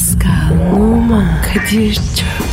Pascal, Oman, Kadir çok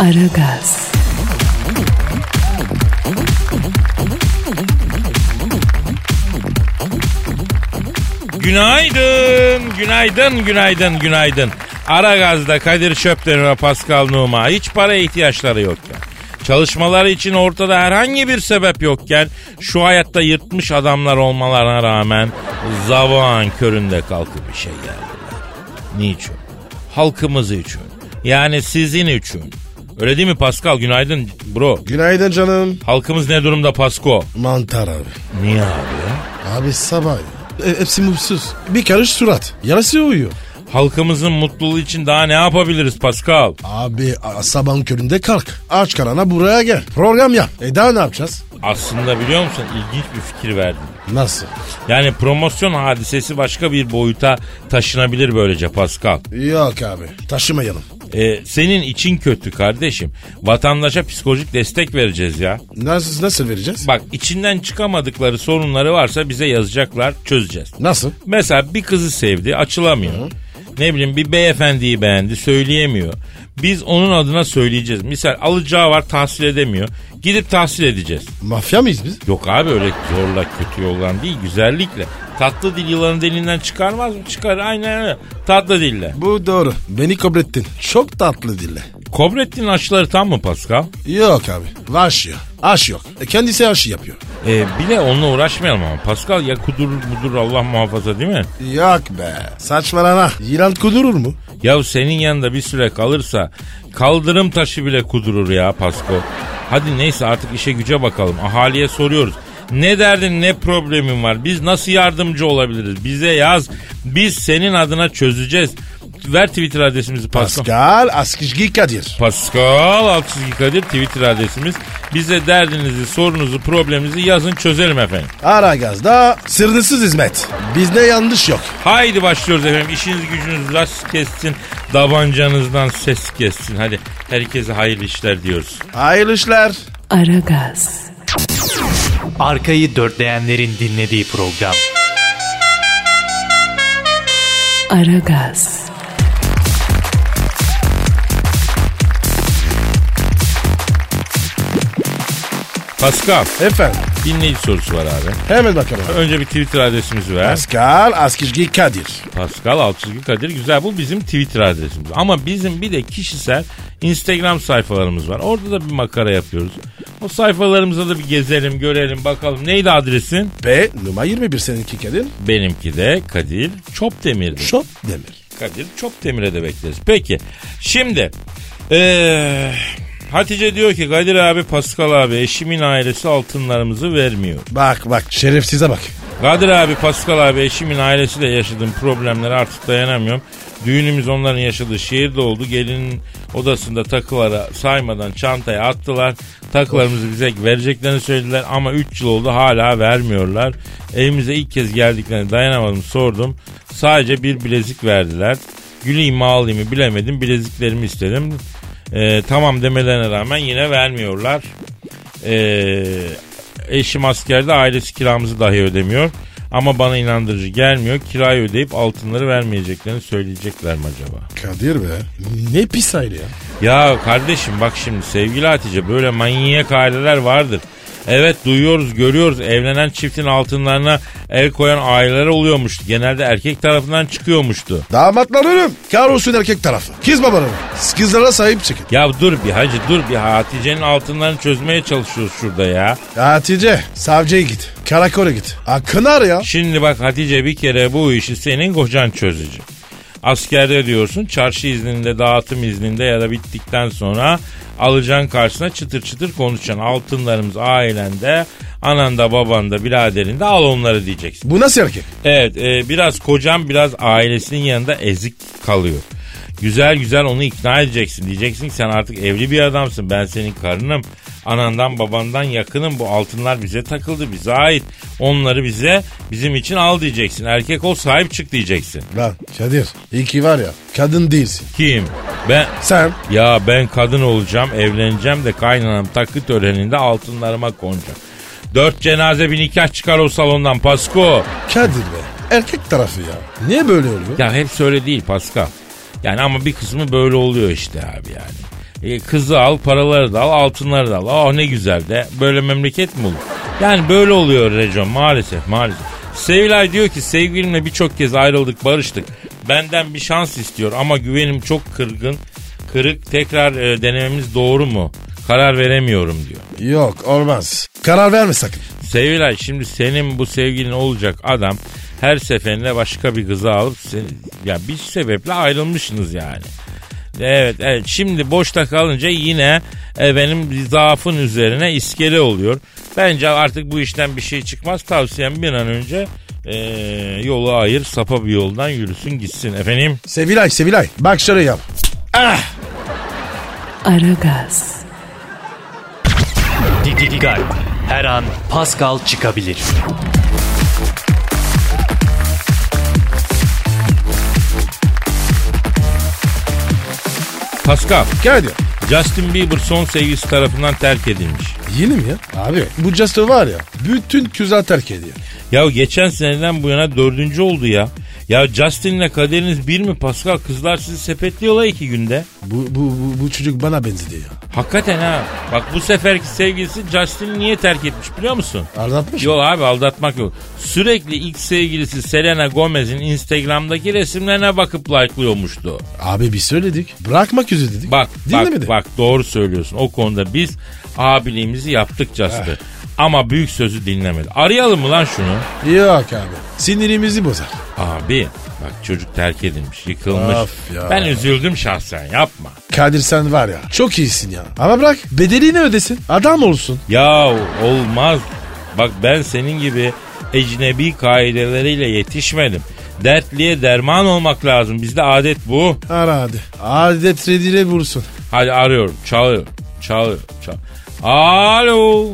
Aragaz, Günaydın, günaydın, günaydın, günaydın. Ara gazda Kadir Çöpten ve Pascal Numa hiç para ihtiyaçları yokken, çalışmaları için ortada herhangi bir sebep yokken şu hayatta yırtmış adamlar olmalarına rağmen zavağın köründe kalkıp işe geldiler. Niçin? Halkımız için. Yani sizin için. Öyle değil mi Pascal? Günaydın bro. Günaydın canım. Halkımız ne durumda Pasko? Mantar abi. Niye abi ya? Abi sabah. E, hepsi mutsuz. Bir karış surat. Yarısı uyuyor. Halkımızın mutluluğu için daha ne yapabiliriz Pascal? Abi sabahın köründe kalk. Aç karana buraya gel. Program yap. E daha ne yapacağız? Aslında biliyor musun ilginç bir fikir verdim. Nasıl? Yani promosyon hadisesi başka bir boyuta taşınabilir böylece Pascal. Yok abi. Taşımayalım. Ee, senin için kötü kardeşim. Vatandaşa psikolojik destek vereceğiz ya. Nasıl, nasıl vereceğiz? Bak içinden çıkamadıkları sorunları varsa bize yazacaklar çözeceğiz. Nasıl? Mesela bir kızı sevdi açılamıyor. Ne bileyim bir beyefendiyi beğendi söyleyemiyor. Biz onun adına söyleyeceğiz. Misal alacağı var tahsil edemiyor. Gidip tahsil edeceğiz. Mafya mıyız biz? Yok abi öyle zorla kötü yoldan değil güzellikle. Tatlı dil yılanın dilinden çıkarmaz mı? Çıkar aynen öyle. Tatlı dille. Bu doğru. Beni kobrettin. Çok tatlı dille. Kobrettin aşıları tam mı Pascal? Yok abi. Aş yok. Aş yok. E kendisi aşı yapıyor. Ee, bile onunla uğraşmayalım ama. Pascal ya kudurur mudur Allah muhafaza değil mi? Yok be. Saçmalama. Yılan kudurur mu? Ya senin yanında bir süre kalırsa kaldırım taşı bile kudurur ya Pasko. Hadi neyse artık işe güce bakalım. Ahaliye soruyoruz. Ne derdin ne problemin var? Biz nasıl yardımcı olabiliriz? Bize yaz. Biz senin adına çözeceğiz. Ver Twitter adresimizi Pascal. Pascal Askizgi Kadir. Pascal Altçizgi Kadir Twitter adresimiz. Bize derdinizi, sorunuzu, probleminizi yazın çözelim efendim. Ara gazda sırrısız hizmet. Bizde yanlış yok. Haydi başlıyoruz efendim. İşiniz gücünüz rast kessin. Davancanızdan ses kessin. Hadi herkese hayırlı işler diyoruz. Hayırlı işler. Aragaz, Arkayı dörtleyenlerin dinlediği program. Aragaz, Pascal Efendim. Dinleyici sorusu var abi. Hemen bakalım. Önce bir Twitter adresimizi ver. Pascal Askizgi Kadir. Pascal Altçizgi Kadir. Güzel bu bizim Twitter adresimiz. Ama bizim bir de kişisel Instagram sayfalarımız var. Orada da bir makara yapıyoruz. O sayfalarımıza da bir gezelim, görelim, bakalım. Neydi adresin? Ve numara 21 seninki Kadir. Benimki de Kadir Çopdemir'di. Şop demir. Kadir Çopdemir'e de bekleriz. Peki şimdi eee, Hatice diyor ki Kadir abi Pascal abi eşimin ailesi altınlarımızı vermiyor. Bak bak şerefsize bak. Kadir abi Pascal abi eşimin ailesiyle yaşadığım problemlere artık dayanamıyorum. Düğünümüz onların yaşadığı şehirde oldu. Gelinin odasında takıları saymadan çantaya attılar. Takılarımızı bize vereceklerini söylediler ama 3 yıl oldu hala vermiyorlar. Evimize ilk kez geldiklerini dayanamadım sordum. Sadece bir bilezik verdiler. Güleyim mi ağlayayım mı bilemedim bileziklerimi istedim. Ee, tamam demelerine rağmen yine vermiyorlar. Ee, eşim askerde ailesi kiramızı dahi ödemiyor. Ama bana inandırıcı gelmiyor. Kirayı ödeyip altınları vermeyeceklerini söyleyecekler mi acaba? Kadir be. Ne pis aile ya. Ya kardeşim bak şimdi sevgili Hatice böyle manyak aileler vardır. Evet duyuyoruz görüyoruz evlenen çiftin altınlarına el koyan aileler oluyormuş. Genelde erkek tarafından çıkıyormuştu. Damatlar ölüm. Kahrolsun erkek tarafı. Kız babanı. Kızlara sahip çıkın. Ya dur bir hacı dur bir Hatice'nin altınlarını çözmeye çalışıyoruz şurada ya. Hatice savcıya git. Karakola git. Hakkını ar ya. Şimdi bak Hatice bir kere bu işi senin kocan çözecek. Askerde diyorsun çarşı izninde dağıtım izninde ya da bittikten sonra alacaksın karşısına çıtır çıtır konuşacaksın. Altınlarımız ailende ananda babanda biraderinde al onları diyeceksin. Bu nasıl erkek? Evet e, biraz kocam biraz ailesinin yanında ezik kalıyor. Güzel güzel onu ikna edeceksin. Diyeceksin ki sen artık evli bir adamsın. Ben senin karınım. Anandan babandan yakınım. Bu altınlar bize takıldı. Bize ait. Onları bize bizim için al diyeceksin. Erkek ol sahip çık diyeceksin. Lan Kadir iyi ki var ya kadın değilsin. Kim? Ben Sen ya ben kadın olacağım, evleneceğim de kaynanam takı töreninde altınlarıma konacak. Dört cenaze bir nikah çıkar o salondan Pasko. Kadir be erkek tarafı ya. Niye böyle oluyor? Ya hepsi öyle değil Pascal. Yani ama bir kısmı böyle oluyor işte abi yani. E, kızı al, paraları da al, altınları da al. Aa ne güzel de. Böyle memleket mi olur? Yani böyle oluyor Recon maalesef maalesef. Sevilay diyor ki sevgilimle birçok kez ayrıldık barıştık. Benden bir şans istiyor ama güvenim çok kırgın. Kırık tekrar e, denememiz doğru mu? Karar veremiyorum diyor. Yok olmaz. Karar verme sakın. Sevilay şimdi senin bu sevgilin olacak adam her seferinde başka bir kızı alıp seni, ya bir sebeple ayrılmışsınız yani. Evet evet şimdi boşta kalınca yine e, benim zaafın üzerine iskele oluyor. Bence artık bu işten bir şey çıkmaz. Tavsiyem bir an önce e, yolu ayır sapa bir yoldan yürüsün gitsin efendim. Sevilay Sevilay bak şöyle yap. Aragaz, Dikkat. Her an Pascal çıkabilir. Pascal, Kadir. Justin Bieber son sevgilisi tarafından terk edilmiş. Yeni mi ya? Abi bu Justo var ya bütün güzel terk ediyor. Ya geçen seneden bu yana dördüncü oldu ya. Ya Justin'le kaderiniz bir mi Pascal? Kızlar sizi sepetliyorlar iki günde. Bu, bu, bu, bu çocuk bana benzedi ya. Hakikaten ha. Bak bu seferki sevgilisi Justin'i niye terk etmiş biliyor musun? Aldatmış mı? Yok abi aldatmak yok. Sürekli ilk sevgilisi Selena Gomez'in Instagram'daki resimlerine bakıp like'lıyormuştu. Abi biz söyledik. Bırakmak üzere dedik. Bak Dinlemedi. bak bak doğru söylüyorsun. O konuda biz abiliğimizi yaptık Justin. Ama büyük sözü dinlemedi. Arayalım mı lan şunu? Yok abi. Sinirimizi bozar. Abi bak çocuk terk edilmiş, yıkılmış. Of ya. Ben üzüldüm şahsen yapma. Kadir sen var ya çok iyisin ya. Ama bırak bedelini ödesin. Adam olsun. Ya olmaz. Bak ben senin gibi ecnebi kaideleriyle yetişmedim. Dertliye derman olmak lazım. Bizde adet bu. Ara hadi. Adet redire vursun. Hadi arıyorum. Çalıyor. Çalıyor. Çal. Alo.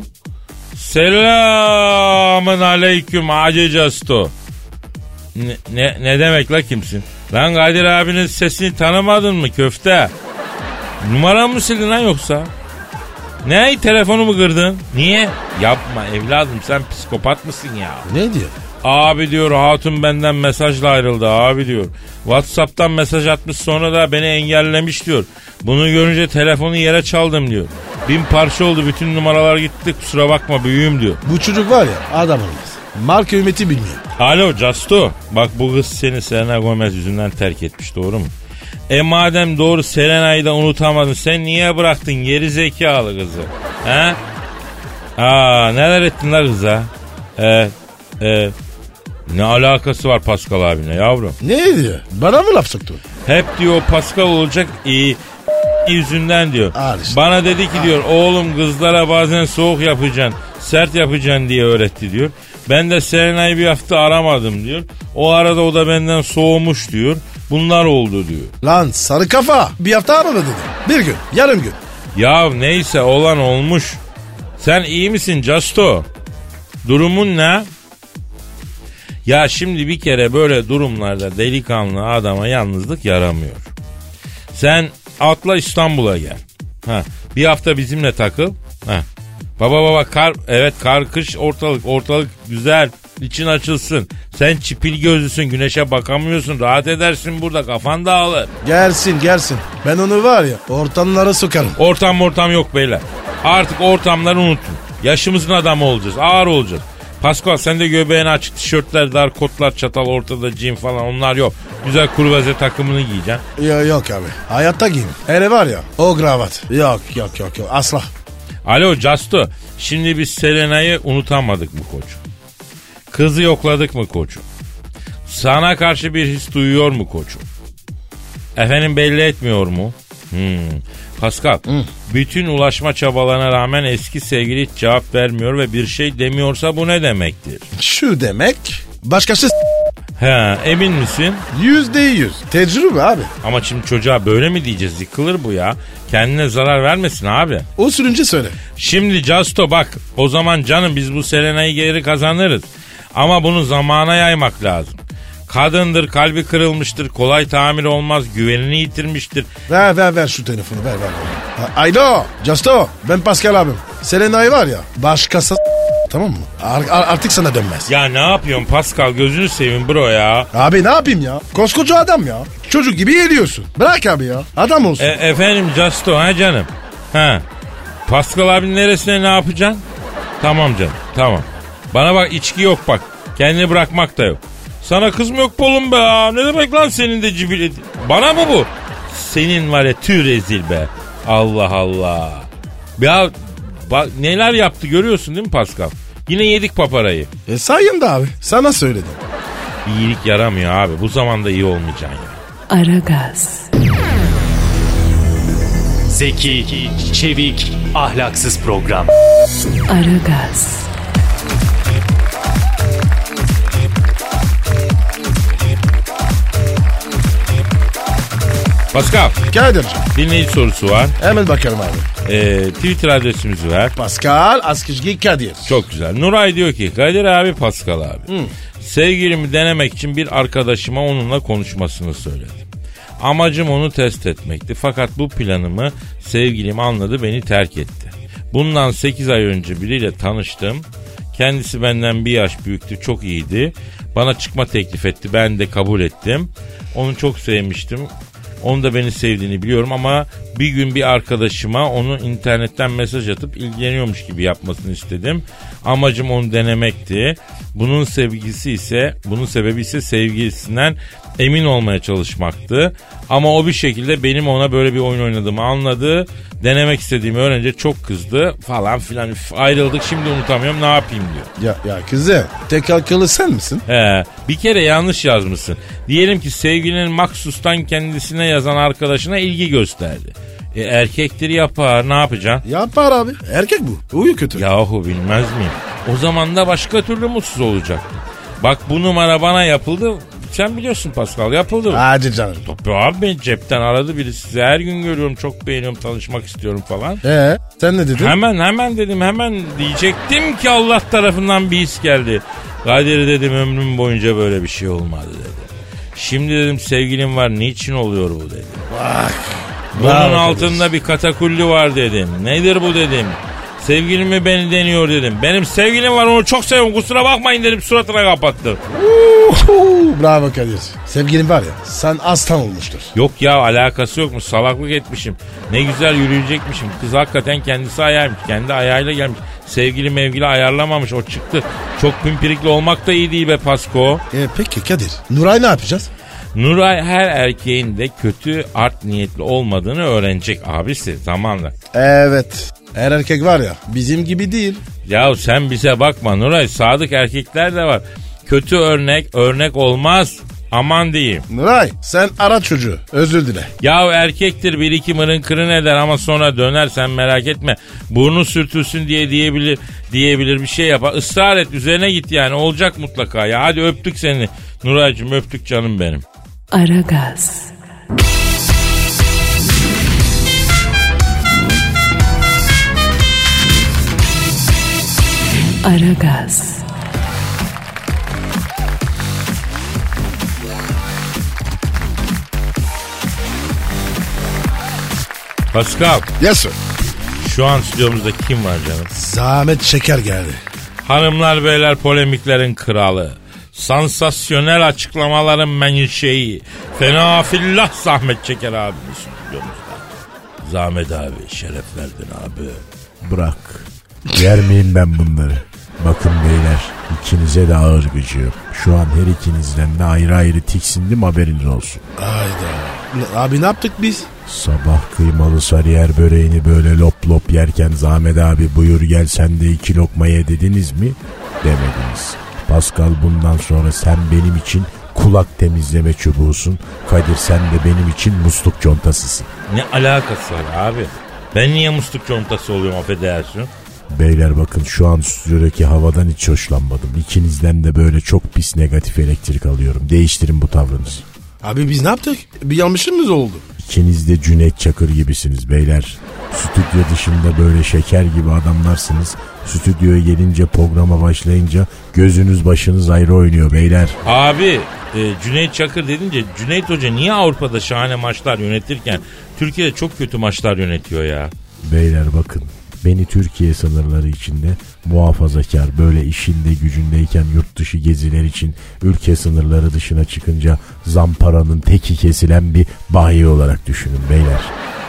Selamın aleyküm Hacı Casto. Ne, ne, ne demek la kimsin? Lan Kadir abinin sesini tanımadın mı köfte? Numaramı mı sildin lan yoksa? Ne telefonumu kırdın? Niye? Yapma evladım sen psikopat mısın ya? Ne diyor? Abi diyor hatun benden mesajla ayrıldı abi diyor. Whatsapp'tan mesaj atmış sonra da beni engellemiş diyor. Bunu görünce telefonu yere çaldım diyor. Bin parça oldu bütün numaralar gitti kusura bakma büyüğüm diyor. Bu çocuk var ya adam olmaz. Marka hükümeti bilmiyor. Alo Casto bak bu kız seni Selena Gomez yüzünden terk etmiş doğru mu? E madem doğru Selena'yı da unutamadın sen niye bıraktın geri zekalı kızı? He? Aa neler ettin la kıza? Evet. Evet. Ne alakası var Pascal abine yavrum? Ne diyor? Bana mı laf soktu? Hep diyor Pascal olacak iyi yüzünden diyor. Al işte. Bana dedi ki diyor oğlum kızlara bazen soğuk yapacaksın, sert yapacaksın diye öğretti diyor. Ben de Serenay'ı bir hafta aramadım diyor. O arada o da benden soğumuş diyor. Bunlar oldu diyor. Lan sarı kafa. Bir hafta aramadı dedi. Bir gün, yarım gün. Ya neyse olan olmuş. Sen iyi misin Casto? Durumun ne? Ya şimdi bir kere böyle durumlarda delikanlı adama yalnızlık yaramıyor. Sen atla İstanbul'a gel. Ha, bir hafta bizimle takıl. Ha. Baba baba kar evet kar kış ortalık ortalık güzel için açılsın. Sen çipil gözlüsün güneşe bakamıyorsun rahat edersin burada kafan dağılır. Gelsin gelsin. Ben onu var ya ortamlara sokarım. Ortam ortam yok beyler. Artık ortamları unutun. Yaşımızın adamı olacağız. Ağır olacağız. Pascal sen de göbeğine açık tişörtler, dar kotlar, çatal, ortada cin falan onlar yok. Güzel kurvaze takımını giyeceksin. Ya, yok abi. Hayatta giyin. Hele var ya o kravat. Yok yok yok yok asla. Alo Casto. Şimdi biz Selena'yı unutamadık mı koçum? Kızı yokladık mı koçum? Sana karşı bir his duyuyor mu koçum? Efendim belli etmiyor mu? Hmm. Pascal, bütün ulaşma çabalarına rağmen eski sevgili hiç cevap vermiyor ve bir şey demiyorsa bu ne demektir? Şu demek başkası He emin misin? Yüzde yüz. Tecrübe abi. Ama şimdi çocuğa böyle mi diyeceğiz? Yıkılır bu ya. Kendine zarar vermesin abi. O sürünce söyle. Şimdi Casto bak o zaman canım biz bu Selena'yı geri kazanırız. Ama bunu zamana yaymak lazım. Kadındır, kalbi kırılmıştır, kolay tamir olmaz, güvenini yitirmiştir. Ver ver ver şu telefonu ver ver. Ha, Alo Justo ben Pascal abim. Selenay var ya başkası tamam mı? Ar- ar- artık sana dönmez. Ya ne yapıyorsun Pascal gözünü seveyim bro ya. Abi ne yapayım ya? Koskoca adam ya. Çocuk gibi geliyorsun. Bırak abi ya. Adam olsun. E, efendim Casto ha canım. Ha. Pascal abinin neresine ne yapacaksın? Tamam canım tamam. Bana bak içki yok bak. Kendini bırakmak da yok. Sana kız mı yok oğlum be ha? Ne demek lan senin de cibilet? Bana mı bu? Senin var ya tüy rezil be. Allah Allah. Ya bak neler yaptı görüyorsun değil mi Pascal? Yine yedik paparayı. E sayın da abi. Sana söyledim. İyilik yaramıyor abi. Bu zamanda iyi olmayacaksın ya. Aragaz, Zeki, çevik, ahlaksız program. Aragaz, Pascal Kadir'cim dinleyici sorusu var. hemen bakarım abi. Ee, Twitter adresimizi ver. Pascal Askizgi Kadir. Çok güzel. Nuray diyor ki Kadir abi Pascal abi. Sevgilimi denemek için bir arkadaşıma onunla konuşmasını söyledim. Amacım onu test etmekti. Fakat bu planımı sevgilim anladı beni terk etti. Bundan 8 ay önce biriyle tanıştım. Kendisi benden bir yaş büyüktü çok iyiydi. Bana çıkma teklif etti ben de kabul ettim. Onu çok sevmiştim. Onun da beni sevdiğini biliyorum ama bir gün bir arkadaşıma onu internetten mesaj atıp ilgileniyormuş gibi yapmasını istedim. Amacım onu denemekti. Bunun sevgisi ise, bunun sebebi ise sevgilisinden emin olmaya çalışmaktı. Ama o bir şekilde benim ona böyle bir oyun oynadığımı anladı. Denemek istediğimi öğrenince çok kızdı falan filan. Üf, ayrıldık şimdi unutamıyorum ne yapayım diyor. Ya, ya kızı tek akıllı sen misin? He, bir kere yanlış yazmışsın. Diyelim ki sevgilinin maksustan kendisine yazan arkadaşına ilgi gösterdi. E, erkektir yapar ne yapacaksın? Yapar abi. Erkek bu. Uyu kötü. Yahu bilmez miyim? O zaman da başka türlü mutsuz olacaktı. Bak bu numara bana yapıldı. Sen biliyorsun Pascal yapıldı. Hadi canım. Tabii abi beni cepten aradı biri sizi her gün görüyorum çok beğeniyorum tanışmak istiyorum falan. Ee, sen ne dedin? Hemen hemen dedim hemen diyecektim ki Allah tarafından bir his geldi. Kadir dedim ömrüm boyunca böyle bir şey olmadı dedi. Şimdi dedim sevgilim var niçin oluyor bu dedim. Bunun Bravo altında bir katakulli var dedim. Nedir bu dedim. Sevgilim mi beni deniyor dedim. Benim sevgilim var onu çok seviyorum kusura bakmayın dedim suratına kapattı. Bravo Kadir. Sevgilin var ya sen aslan olmuştur. Yok ya alakası yokmuş salaklık etmişim. Ne güzel yürüyecekmişim. Kız hakikaten kendisi ayarmış. Kendi ayağıyla gelmiş. Sevgili mevgili ayarlamamış o çıktı. Çok pimpirikli olmak da iyi değil be Pasko. E, peki Kadir. Nuray ne yapacağız? Nuray her erkeğin de kötü art niyetli olmadığını öğrenecek abisi zamanla. Evet. Her erkek var ya bizim gibi değil. Ya sen bize bakma Nuray sadık erkekler de var. Kötü örnek örnek olmaz. Aman diyeyim. Nuray sen ara çocuğu özür dile. Ya erkektir bir iki mırın kırın eder ama sonra döner sen merak etme. Burnu sürtülsün diye diyebilir diyebilir bir şey yapar. Israr et üzerine git yani olacak mutlaka ya. Hadi öptük seni. Nuray'cığım öptük canım benim. Aragaz, Aragaz, Pascal Yes sir. şu an stüdyomuzda kim var canım? Zahmet şeker geldi. Hanımlar beyler polemiklerin kralı. Sansasyonel açıklamaların menşei. Fena fillah zahmet çeker abimiz stüdyomuzda. Zahmet abi şeref verdin abi. Bırak. Yermeyeyim ben bunları. Bakın beyler ikinize de ağır gücü. Şu an her ikinizden de ayrı ayrı tiksindim haberiniz olsun. Hayda. Abi ne yaptık biz? Sabah kıymalı sarıyer böreğini böyle lop lop yerken Zahmet abi buyur gel sen de iki lokma ye dediniz mi? Demediniz. Pascal bundan sonra sen benim için kulak temizleme çubuğusun. Kadir sen de benim için musluk contasısın. Ne alakası var abi? Ben niye musluk contası oluyorum affedersin? Beyler bakın şu an stüdyodaki havadan hiç hoşlanmadım. İkinizden de böyle çok pis negatif elektrik alıyorum. Değiştirin bu tavrınızı. Abi biz ne yaptık? Bir yanlışımız oldu. İkiniz de Cüneyt Çakır gibisiniz beyler. Stüdyo dışında böyle şeker gibi adamlarsınız. Stüdyoya gelince programa başlayınca gözünüz başınız ayrı oynuyor beyler. Abi e, Cüneyt Çakır dedince Cüneyt Hoca niye Avrupa'da şahane maçlar yönetirken Türkiye'de çok kötü maçlar yönetiyor ya? Beyler bakın beni Türkiye sınırları içinde muhafazakar böyle işinde gücündeyken yurt dışı geziler için ülke sınırları dışına çıkınca zamparanın teki kesilen bir bayi olarak düşünün beyler.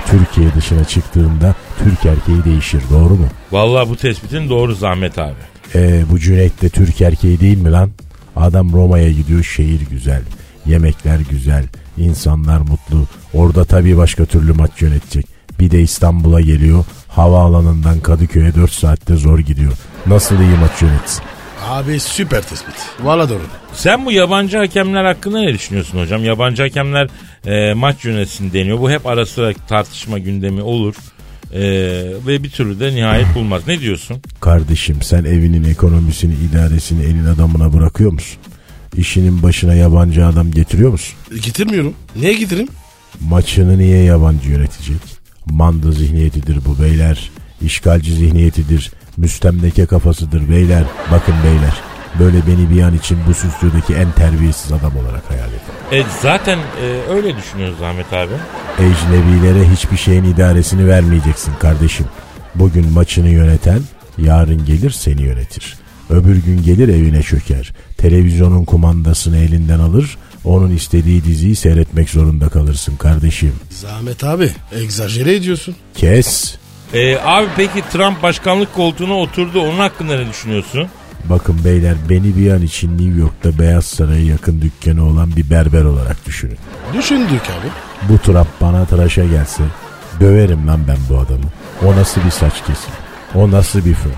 Türkiye dışına çıktığında Türk erkeği değişir doğru mu? Vallahi bu tespitin doğru Zahmet abi. Ee, bu Cüneyt de Türk erkeği değil mi lan? Adam Roma'ya gidiyor şehir güzel. Yemekler güzel. insanlar mutlu. Orada tabii başka türlü maç yönetecek. Bir de İstanbul'a geliyor. Havaalanından Kadıköy'e 4 saatte zor gidiyor. Nasıl iyi maç yönetsin? Abi süper tespit. Valla doğru. Sen bu yabancı hakemler hakkında ne düşünüyorsun hocam? Yabancı hakemler e, maç yönetsin deniyor. Bu hep ara sıra tartışma gündemi olur. E, ve bir türlü de nihayet bulmaz. Ne diyorsun? Kardeşim sen evinin ekonomisini, idaresini elin adamına bırakıyor musun? İşinin başına yabancı adam getiriyor musun? E, getirmiyorum. Niye getireyim? Maçını niye yabancı yönetecek? Manda zihniyetidir bu beyler. İşgalci zihniyetidir. Müstemleke kafasıdır beyler. Bakın beyler. Böyle beni bir an için bu stüdyodaki en terbiyesiz adam olarak hayal edin. E, zaten e, öyle düşünüyoruz Ahmet abi. Ecnebilere hiçbir şeyin idaresini vermeyeceksin kardeşim. Bugün maçını yöneten yarın gelir seni yönetir. Öbür gün gelir evine çöker. Televizyonun kumandasını elinden alır. Onun istediği diziyi seyretmek zorunda kalırsın kardeşim. Zahmet abi. Egzajere ediyorsun. Kes. E, abi peki Trump başkanlık koltuğuna oturdu. Onun hakkında ne düşünüyorsun? Bakın beyler beni bir an için New York'ta Beyaz Saray'a yakın dükkanı olan bir berber olarak düşünün. Düşündük abi. Bu Trump bana tıraşa gelse döverim lan ben bu adamı. O nasıl bir saç kesim? O nasıl bir fön?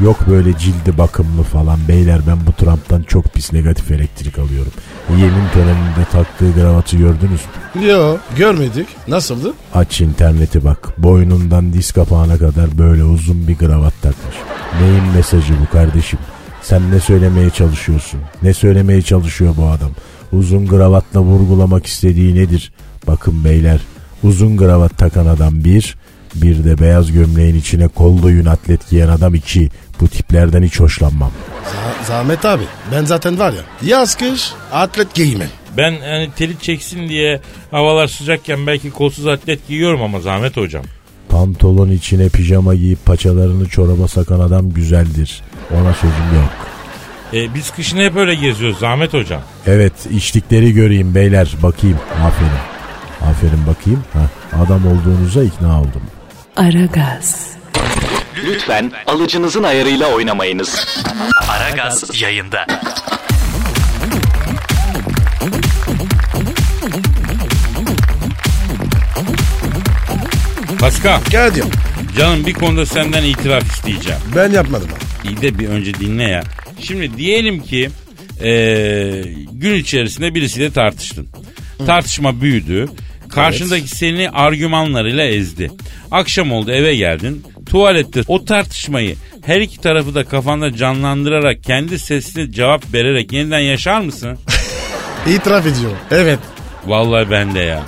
Yok böyle cildi bakımlı falan beyler ben bu Trump'tan çok pis negatif elektrik alıyorum. Yemin töreninde taktığı kravatı gördünüz mü? Yo görmedik. Nasıldı? Aç interneti bak. Boynundan diz kapağına kadar böyle uzun bir kravat takmış. Neyin mesajı bu kardeşim? Sen ne söylemeye çalışıyorsun? Ne söylemeye çalışıyor bu adam? Uzun kravatla vurgulamak istediği nedir? Bakın beyler uzun kravat takan adam bir, bir de beyaz gömleğin içine kol doyun atlet giyen adam iki. Bu tiplerden hiç hoşlanmam. Za- Zahmet abi. Ben zaten var ya. Yaz kış atlet giymem. Ben hani teli çeksin diye havalar sıcakken belki kolsuz atlet giyiyorum ama Zahmet hocam. Pantolon içine pijama giyip paçalarını çoraba sakan adam güzeldir. Ona sözüm yok. E, biz kışın hep öyle geziyoruz Zahmet hocam. Evet içlikleri göreyim beyler bakayım. Aferin. Aferin bakayım. Heh, adam olduğunuza ikna oldum. Aragaz, Lütfen alıcınızın ayarıyla oynamayınız. Aragaz yayında. Pascal Gel diyorum. canım bir konuda senden itiraf isteyeceğim. Ben yapmadım abi. İyi de bir önce dinle ya. Şimdi diyelim ki eee, gün içerisinde birisiyle tartıştın. Tartışma büyüdü. Karşındaki seni argümanlarıyla ezdi. Akşam oldu eve geldin. Tuvalette o tartışmayı her iki tarafı da kafanda canlandırarak kendi sesli cevap vererek yeniden yaşar mısın? İtiraf ediyorum. Evet. Vallahi ben de ya.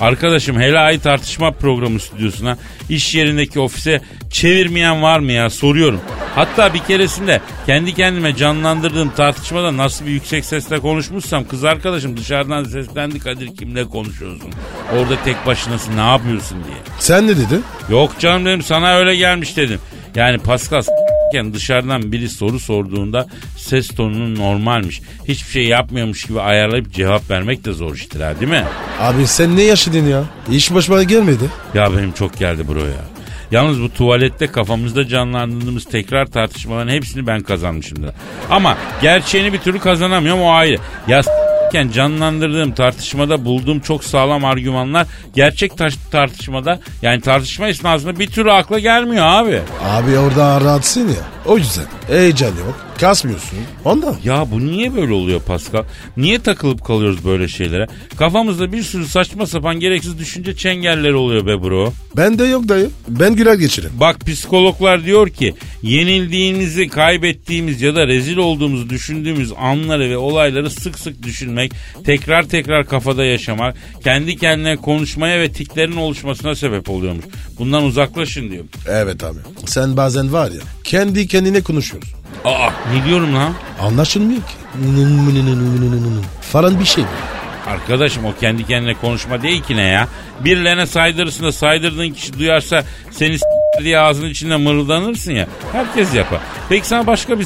Arkadaşım helai tartışma programı stüdyosuna iş yerindeki ofise çevirmeyen var mı ya soruyorum. Hatta bir keresinde kendi kendime canlandırdığım tartışmada nasıl bir yüksek sesle konuşmuşsam kız arkadaşım dışarıdan seslendi Kadir kimle konuşuyorsun? Orada tek başınasın ne yapıyorsun diye. Sen ne dedin? Yok canım dedim sana öyle gelmiş dedim. Yani Pascal s**ken dışarıdan biri soru sorduğunda ses tonunun normalmiş. Hiçbir şey yapmıyormuş gibi ayarlayıp cevap vermek de zor iştir ha değil mi? Abi sen ne yaşadın ya? İş başıma gelmedi. Ya benim çok geldi bro ya. Yalnız bu tuvalette kafamızda canlandırdığımız tekrar tartışmaların hepsini ben kazanmışımdır. Ama gerçeğini bir türlü kazanamıyorum o ayrı. Ya canlandırdığım tartışmada bulduğum çok sağlam argümanlar gerçek taş- tartışmada yani tartışma esnasında bir türlü akla gelmiyor abi. Abi orada rahatsın ya. O yüzden heyecan yok. Kasmıyorsun. Ondan. Ya bu niye böyle oluyor Pascal? Niye takılıp kalıyoruz böyle şeylere? Kafamızda bir sürü saçma sapan gereksiz düşünce çengelleri oluyor be bro. Ben de yok dayı. Ben güler geçirim. Bak psikologlar diyor ki yenildiğimizi, kaybettiğimiz ya da rezil olduğumuzu düşündüğümüz anları ve olayları sık sık düşünmek, tekrar tekrar kafada yaşamak, kendi kendine konuşmaya ve tiklerin oluşmasına sebep oluyormuş. Bundan uzaklaşın diyor. Evet abi. Sen bazen var ya kendi kendine konuşuyorsun. Aa ne diyorum lan? Anlaşılmıyor ki. Falan bir şey? Arkadaşım o kendi kendine konuşma değil ki ne ya? Birilerine saydırırsın da saydırdığın kişi duyarsa seni diye ağzının içinde mırıldanırsın ya. Herkes yapar. Peki sana başka bir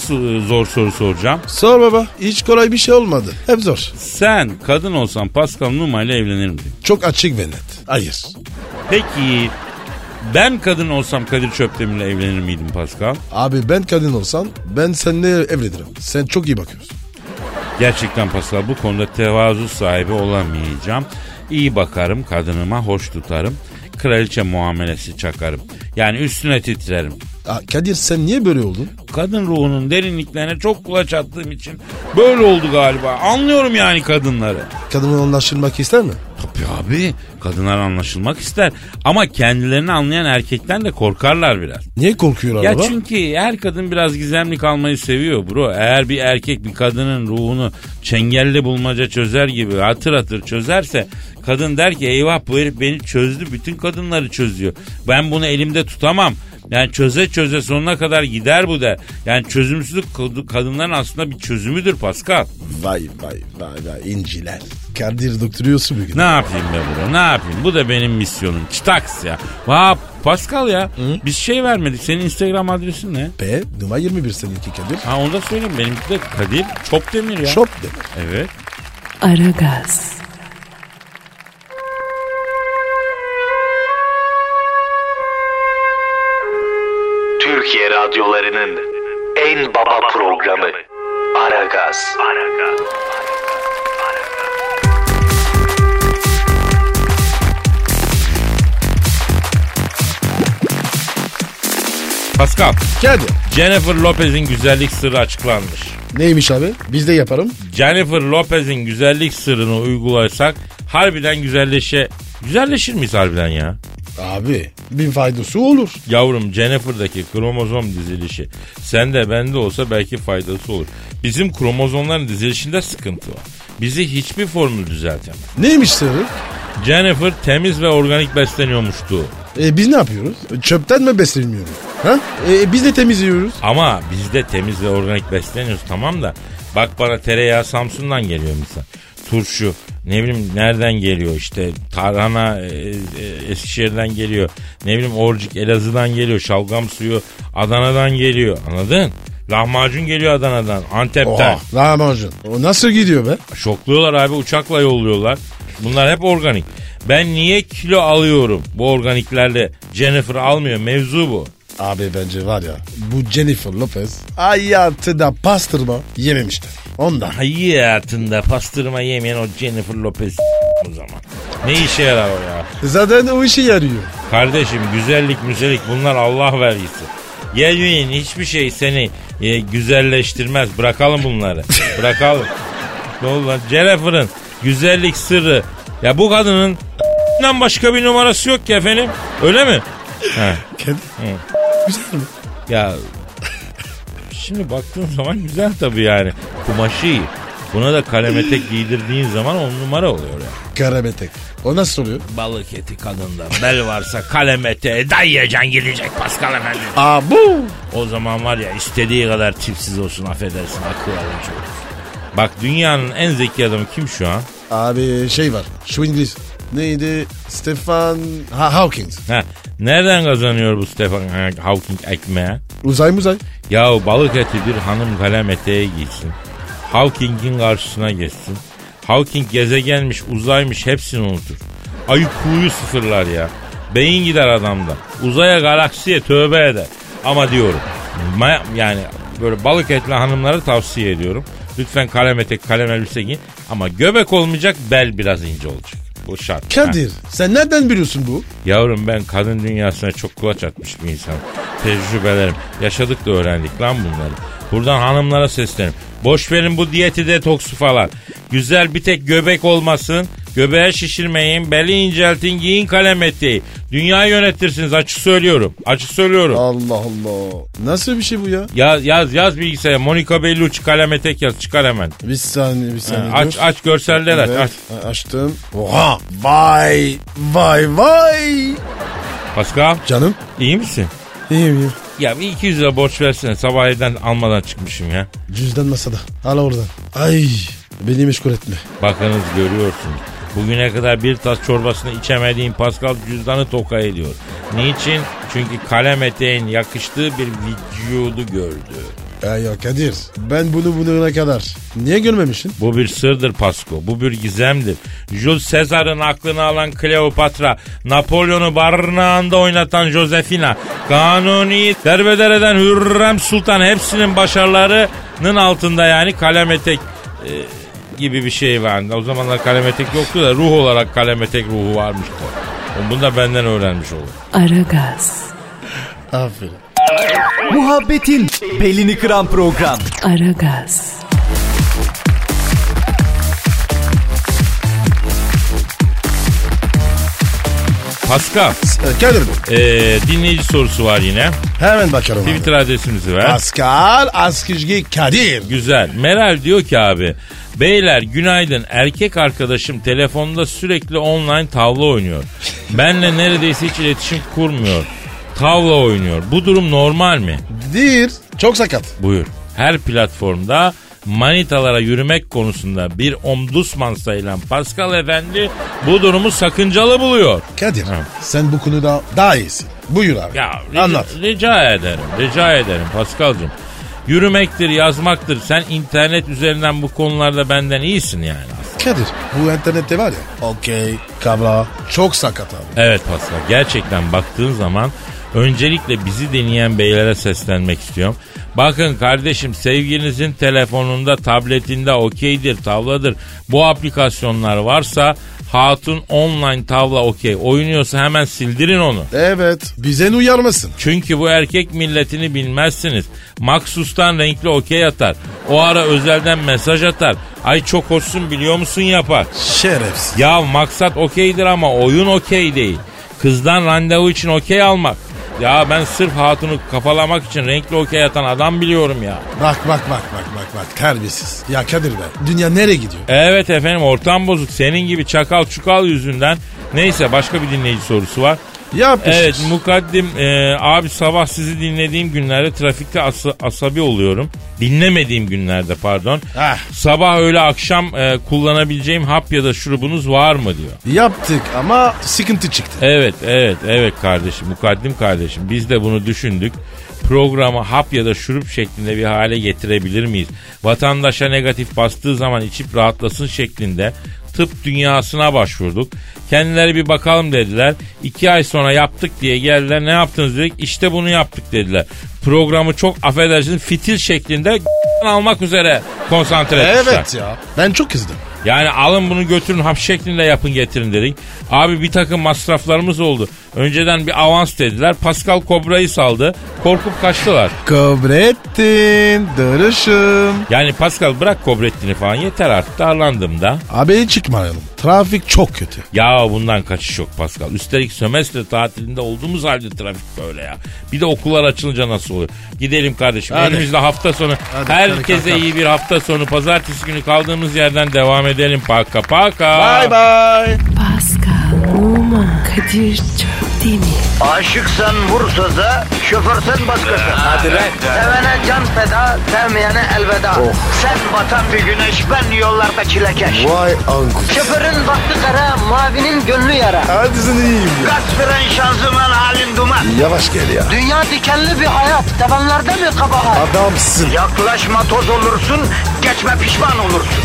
zor soru soracağım. Sor baba. Hiç kolay bir şey olmadı. Hep zor. Sen kadın olsan Pascal Numa ile evlenir miydin? Çok açık ve net. Hayır. Peki ben kadın olsam Kadir Çöpdemir'le evlenir miydim Pascal? Abi ben kadın olsam ben seninle evlenirim. Sen çok iyi bakıyorsun. Gerçekten Pascal bu konuda tevazu sahibi olamayacağım. İyi bakarım kadınıma, hoş tutarım. Kraliçe muamelesi çakarım. Yani üstüne titrerim. Aa, Kadir sen niye böyle oldun? Kadın ruhunun derinliklerine çok kulaç attığım için böyle oldu galiba. Anlıyorum yani kadınları. Kadınla anlaşılmak ister mi? Tabii abi kadınlar anlaşılmak ister. Ama kendilerini anlayan erkekten de korkarlar biraz. Niye korkuyor Ya çünkü her kadın biraz gizemli kalmayı seviyor bro. Eğer bir erkek bir kadının ruhunu çengelli bulmaca çözer gibi hatır hatır çözerse kadın der ki eyvah bu herif beni çözdü bütün kadınları çözüyor. Ben bunu elimde tutamam. Yani çöze çöze sonuna kadar gider bu der. Yani çözümsüzlük kad- kadınların aslında bir çözümüdür Pascal. Vay vay vay vay inciler. Kadir doktoruyorsun bugün. Ne yapayım be bro ne yapayım? Bu da benim misyonum. Çıtaks ya. Vah Pascal ya. Biz şey vermedik. Senin Instagram adresin ne? P numara 21 seninki Kadir. Ha onu da söyleyeyim. Benimki de Kadir Çopdemir ya. Şop demek. Evet. Aragaz, radyolarının en baba programı Aragaz. Pascal, Kadir. Jennifer Lopez'in güzellik sırrı açıklanmış. Neymiş abi? Biz de yaparım. Jennifer Lopez'in güzellik sırrını uygularsak harbiden güzelleşe... Güzelleşir miyiz harbiden ya? Abi bir faydası olur. Yavrum Jennifer'daki kromozom dizilişi sende bende olsa belki faydası olur. Bizim kromozomların dizilişinde sıkıntı var. Bizi hiçbir formül düzeltemez. Neymiş sırrı? Jennifer temiz ve organik besleniyormuştu. E, biz ne yapıyoruz? Çöpten mi besleniyoruz? Ha? E, biz de temizliyoruz. Ama biz de temiz ve organik besleniyoruz tamam da bak bana tereyağı Samsun'dan geliyor misal. Turşu ne bileyim nereden geliyor işte tarhana e, e, Eskişehir'den geliyor. Ne bileyim orcik Elazığ'dan geliyor. Şalgam suyu Adana'dan geliyor anladın? Lahmacun geliyor Adana'dan, Antep'ten. Oha. Lahmacun. O nasıl gidiyor be? Şokluyorlar abi uçakla yolluyorlar. Bunlar hep organik. Ben niye kilo alıyorum bu organiklerle? Jennifer almıyor mevzu bu. Abi bence var ya bu Jennifer Lopez hayatında pastırma yememiştir. Ondan. Hayatında pastırma yemeyen o Jennifer Lopez o zaman. Ne işe yarar o ya? Zaten o işe yarıyor. Kardeşim güzellik müzellik bunlar Allah vergisi. Gelmeyin hiçbir şey seni e, güzelleştirmez. Bırakalım bunları. Bırakalım. ne oldu lan? Jennifer'ın güzellik sırrı. Ya bu kadının başka bir numarası yok ki efendim. Öyle mi? Kendi. Güzel mi? Ya şimdi baktığın zaman güzel tabii yani. Kumaşı iyi. Buna da kalem etek giydirdiğin zaman on numara oluyor ya. Karabetek. O nasıl oluyor? Balık eti kadında bel varsa kalem eteğe dayayacaksın gidecek Pascal efendi. Aa bu. O zaman var ya istediği kadar tipsiz olsun affedersin akıl alıcı. Bak dünyanın en zeki adamı kim şu an? Abi şey var. Şu İngiliz. Neydi? Stefan ha, Hawking. Ha, nereden kazanıyor bu Stephen Hawking ekmeği? Uzay muzay. Ya balık eti bir hanım kalem eteği giysin. Hawking'in karşısına geçsin. Hawking gezegenmiş, uzaymış hepsini unutur. Ayı kuğuyu sıfırlar ya. Beyin gider adamda. Uzaya galaksiye tövbe eder. Ama diyorum yani böyle balık etli hanımları tavsiye ediyorum. Lütfen kalem etek kalem elbise giyin. Ama göbek olmayacak bel biraz ince olacak. Bu şart. Ha. Kadir sen nereden biliyorsun bu? Yavrum ben kadın dünyasına çok kulaç atmış bir insan. tecrübelerim. Yaşadık da öğrendik lan bunları. Buradan hanımlara seslenim. Boş verin bu diyeti detoksu falan. Güzel bir tek göbek olmasın. Göbeğe şişirmeyin, beli inceltin, giyin kalem eteği. Dünyayı yönetirsiniz açık söylüyorum. Açık söylüyorum. Allah Allah. Nasıl bir şey bu ya? Yaz yaz yaz bilgisayara. Monica Bellucci kalem etek yaz çıkar hemen. Bir saniye bir saniye. aç dur. aç görseller aç. Evet, aç. Açtım. Oha. Vay. Vay vay. Pascal Canım. iyi misin? İyiyim iyiyim. Ya bir 200 lira borç versene sabah evden almadan çıkmışım ya. Cüzdan masada. Al oradan. Ay. Beni meşgul etme. Bakınız görüyorsunuz. Bugüne kadar bir tas çorbasını içemediğim Pascal cüzdanı toka ediyor. Niçin? Çünkü kalem eteğin yakıştığı bir vücudu gördü. Ya ya Kadir. Ben bunu bulana kadar. Niye görmemişsin? Bu bir sırdır Pasko. Bu bir gizemdir. Jules Caesar'ın aklını alan Kleopatra, Napolyon'u barınağında oynatan Josefina, Kanuni, derbeder eden Hürrem Sultan hepsinin başarılarının altında yani kalem etek e, gibi bir şey vardı. O zamanlar kalem etek yoktu da ruh olarak kalem etek ruhu varmıştı. Bunu da benden öğrenmiş olur. Aragaz, Aferin. Muhabbetin belini kıran program. Aragaz, Pascal, Ee, Kadir Bey. e, dinleyici sorusu var yine. Hemen bakalım. abi. Twitter adresimizi ver. Pascal Askizgi Kadir. Güzel. Meral diyor ki abi. Beyler günaydın. Erkek arkadaşım telefonda sürekli online tavla oynuyor. Benle neredeyse hiç iletişim kurmuyor. Tavla oynuyor. Bu durum normal mi? Değil. Çok sakat. Buyur. Her platformda manitalara yürümek konusunda bir omdusman sayılan Pascal Efendi bu durumu sakıncalı buluyor. Kadir Ha. sen bu konuda daha iyisin. Buyur abi. Ya rica, Anlat. rica ederim. Rica ederim Pascal'cığım. Yürümektir, yazmaktır. Sen internet üzerinden bu konularda benden iyisin yani. Kadir bu internette var ya. Okey. Kabla. Çok sakat abi. Evet Pascal gerçekten baktığın zaman öncelikle bizi deneyen beylere seslenmek istiyorum. Bakın kardeşim sevgilinizin telefonunda, tabletinde okeydir, tavladır. Bu aplikasyonlar varsa hatun online tavla okey oynuyorsa hemen sildirin onu. Evet. Bize uyarmasın. Çünkü bu erkek milletini bilmezsiniz. Maksustan renkli okey atar. O ara özelden mesaj atar. Ay çok hoşsun biliyor musun yapar. Şerefsiz. Ya maksat okeydir ama oyun okey değil. Kızdan randevu için okey almak. Ya ben sırf hatunu kafalamak için renkli okey atan adam biliyorum ya. Bak bak bak bak bak bak terbiyesiz. Ya Kadir be dünya nereye gidiyor? Evet efendim ortam bozuk. Senin gibi çakal çukal yüzünden. Neyse başka bir dinleyici sorusu var. Yapmışız. Evet mukaddim e, abi sabah sizi dinlediğim günlerde trafikte asa- asabi oluyorum. Dinlemediğim günlerde pardon. Ah. Sabah öğle akşam e, kullanabileceğim hap ya da şurubunuz var mı diyor. Yaptık ama sıkıntı çıktı. Evet evet evet kardeşim mukaddim kardeşim biz de bunu düşündük. Programı hap ya da şurup şeklinde bir hale getirebilir miyiz? Vatandaşa negatif bastığı zaman içip rahatlasın şeklinde tıp dünyasına başvurduk. Kendileri bir bakalım dediler. İki ay sonra yaptık diye geldiler. Ne yaptınız dedik. İşte bunu yaptık dediler. Programı çok affedersiniz fitil şeklinde almak üzere konsantre etmişler. Evet ya. Ben çok kızdım. Yani alın bunu götürün hap şeklinde yapın getirin dedik. Abi bir takım masraflarımız oldu. Önceden bir avans dediler. Pascal Kobra'yı saldı. Korkup kaçtılar. Kobrettin duruşum. Yani Pascal bırak Kobrettin'i falan yeter artık darlandım da. Abi çıkmayalım. Trafik çok kötü. Ya bundan kaçış yok Pascal. Üstelik sömestr tatilinde olduğumuz halde trafik böyle ya. Bir de okullar açılınca nasıl oluyor? Gidelim kardeşim. Hadi. Önümüzde hafta sonu. Hadi, Herkese hadi, iyi bir hafta sonu. Pazartesi günü kaldığımız yerden devam edelim. Paka paka. Bye bye. Pascal, Oman, Kadir değil mi? Aşıksan vursa da, şoförsen başkasın. Hadi Sevene can feda, sevmeyene elveda. Sen batan bir güneş, ben yollarda çilekeş. Vay anku. Şoförün baktı kara, mavinin gönlü yara. Hadi sen iyiyim ya. Kasperen şanzıman halin duman. Yavaş gel ya. Dünya dikenli bir hayat, sevenlerde mi kabahar? Adamsın. Yaklaşma toz olursun, geçme pişman olursun.